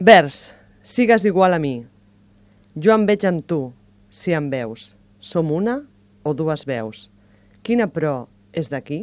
Vers, sigues igual a mi. Jo em veig amb tu, si em veus. Som una o dues veus. Quina, però, és d'aquí?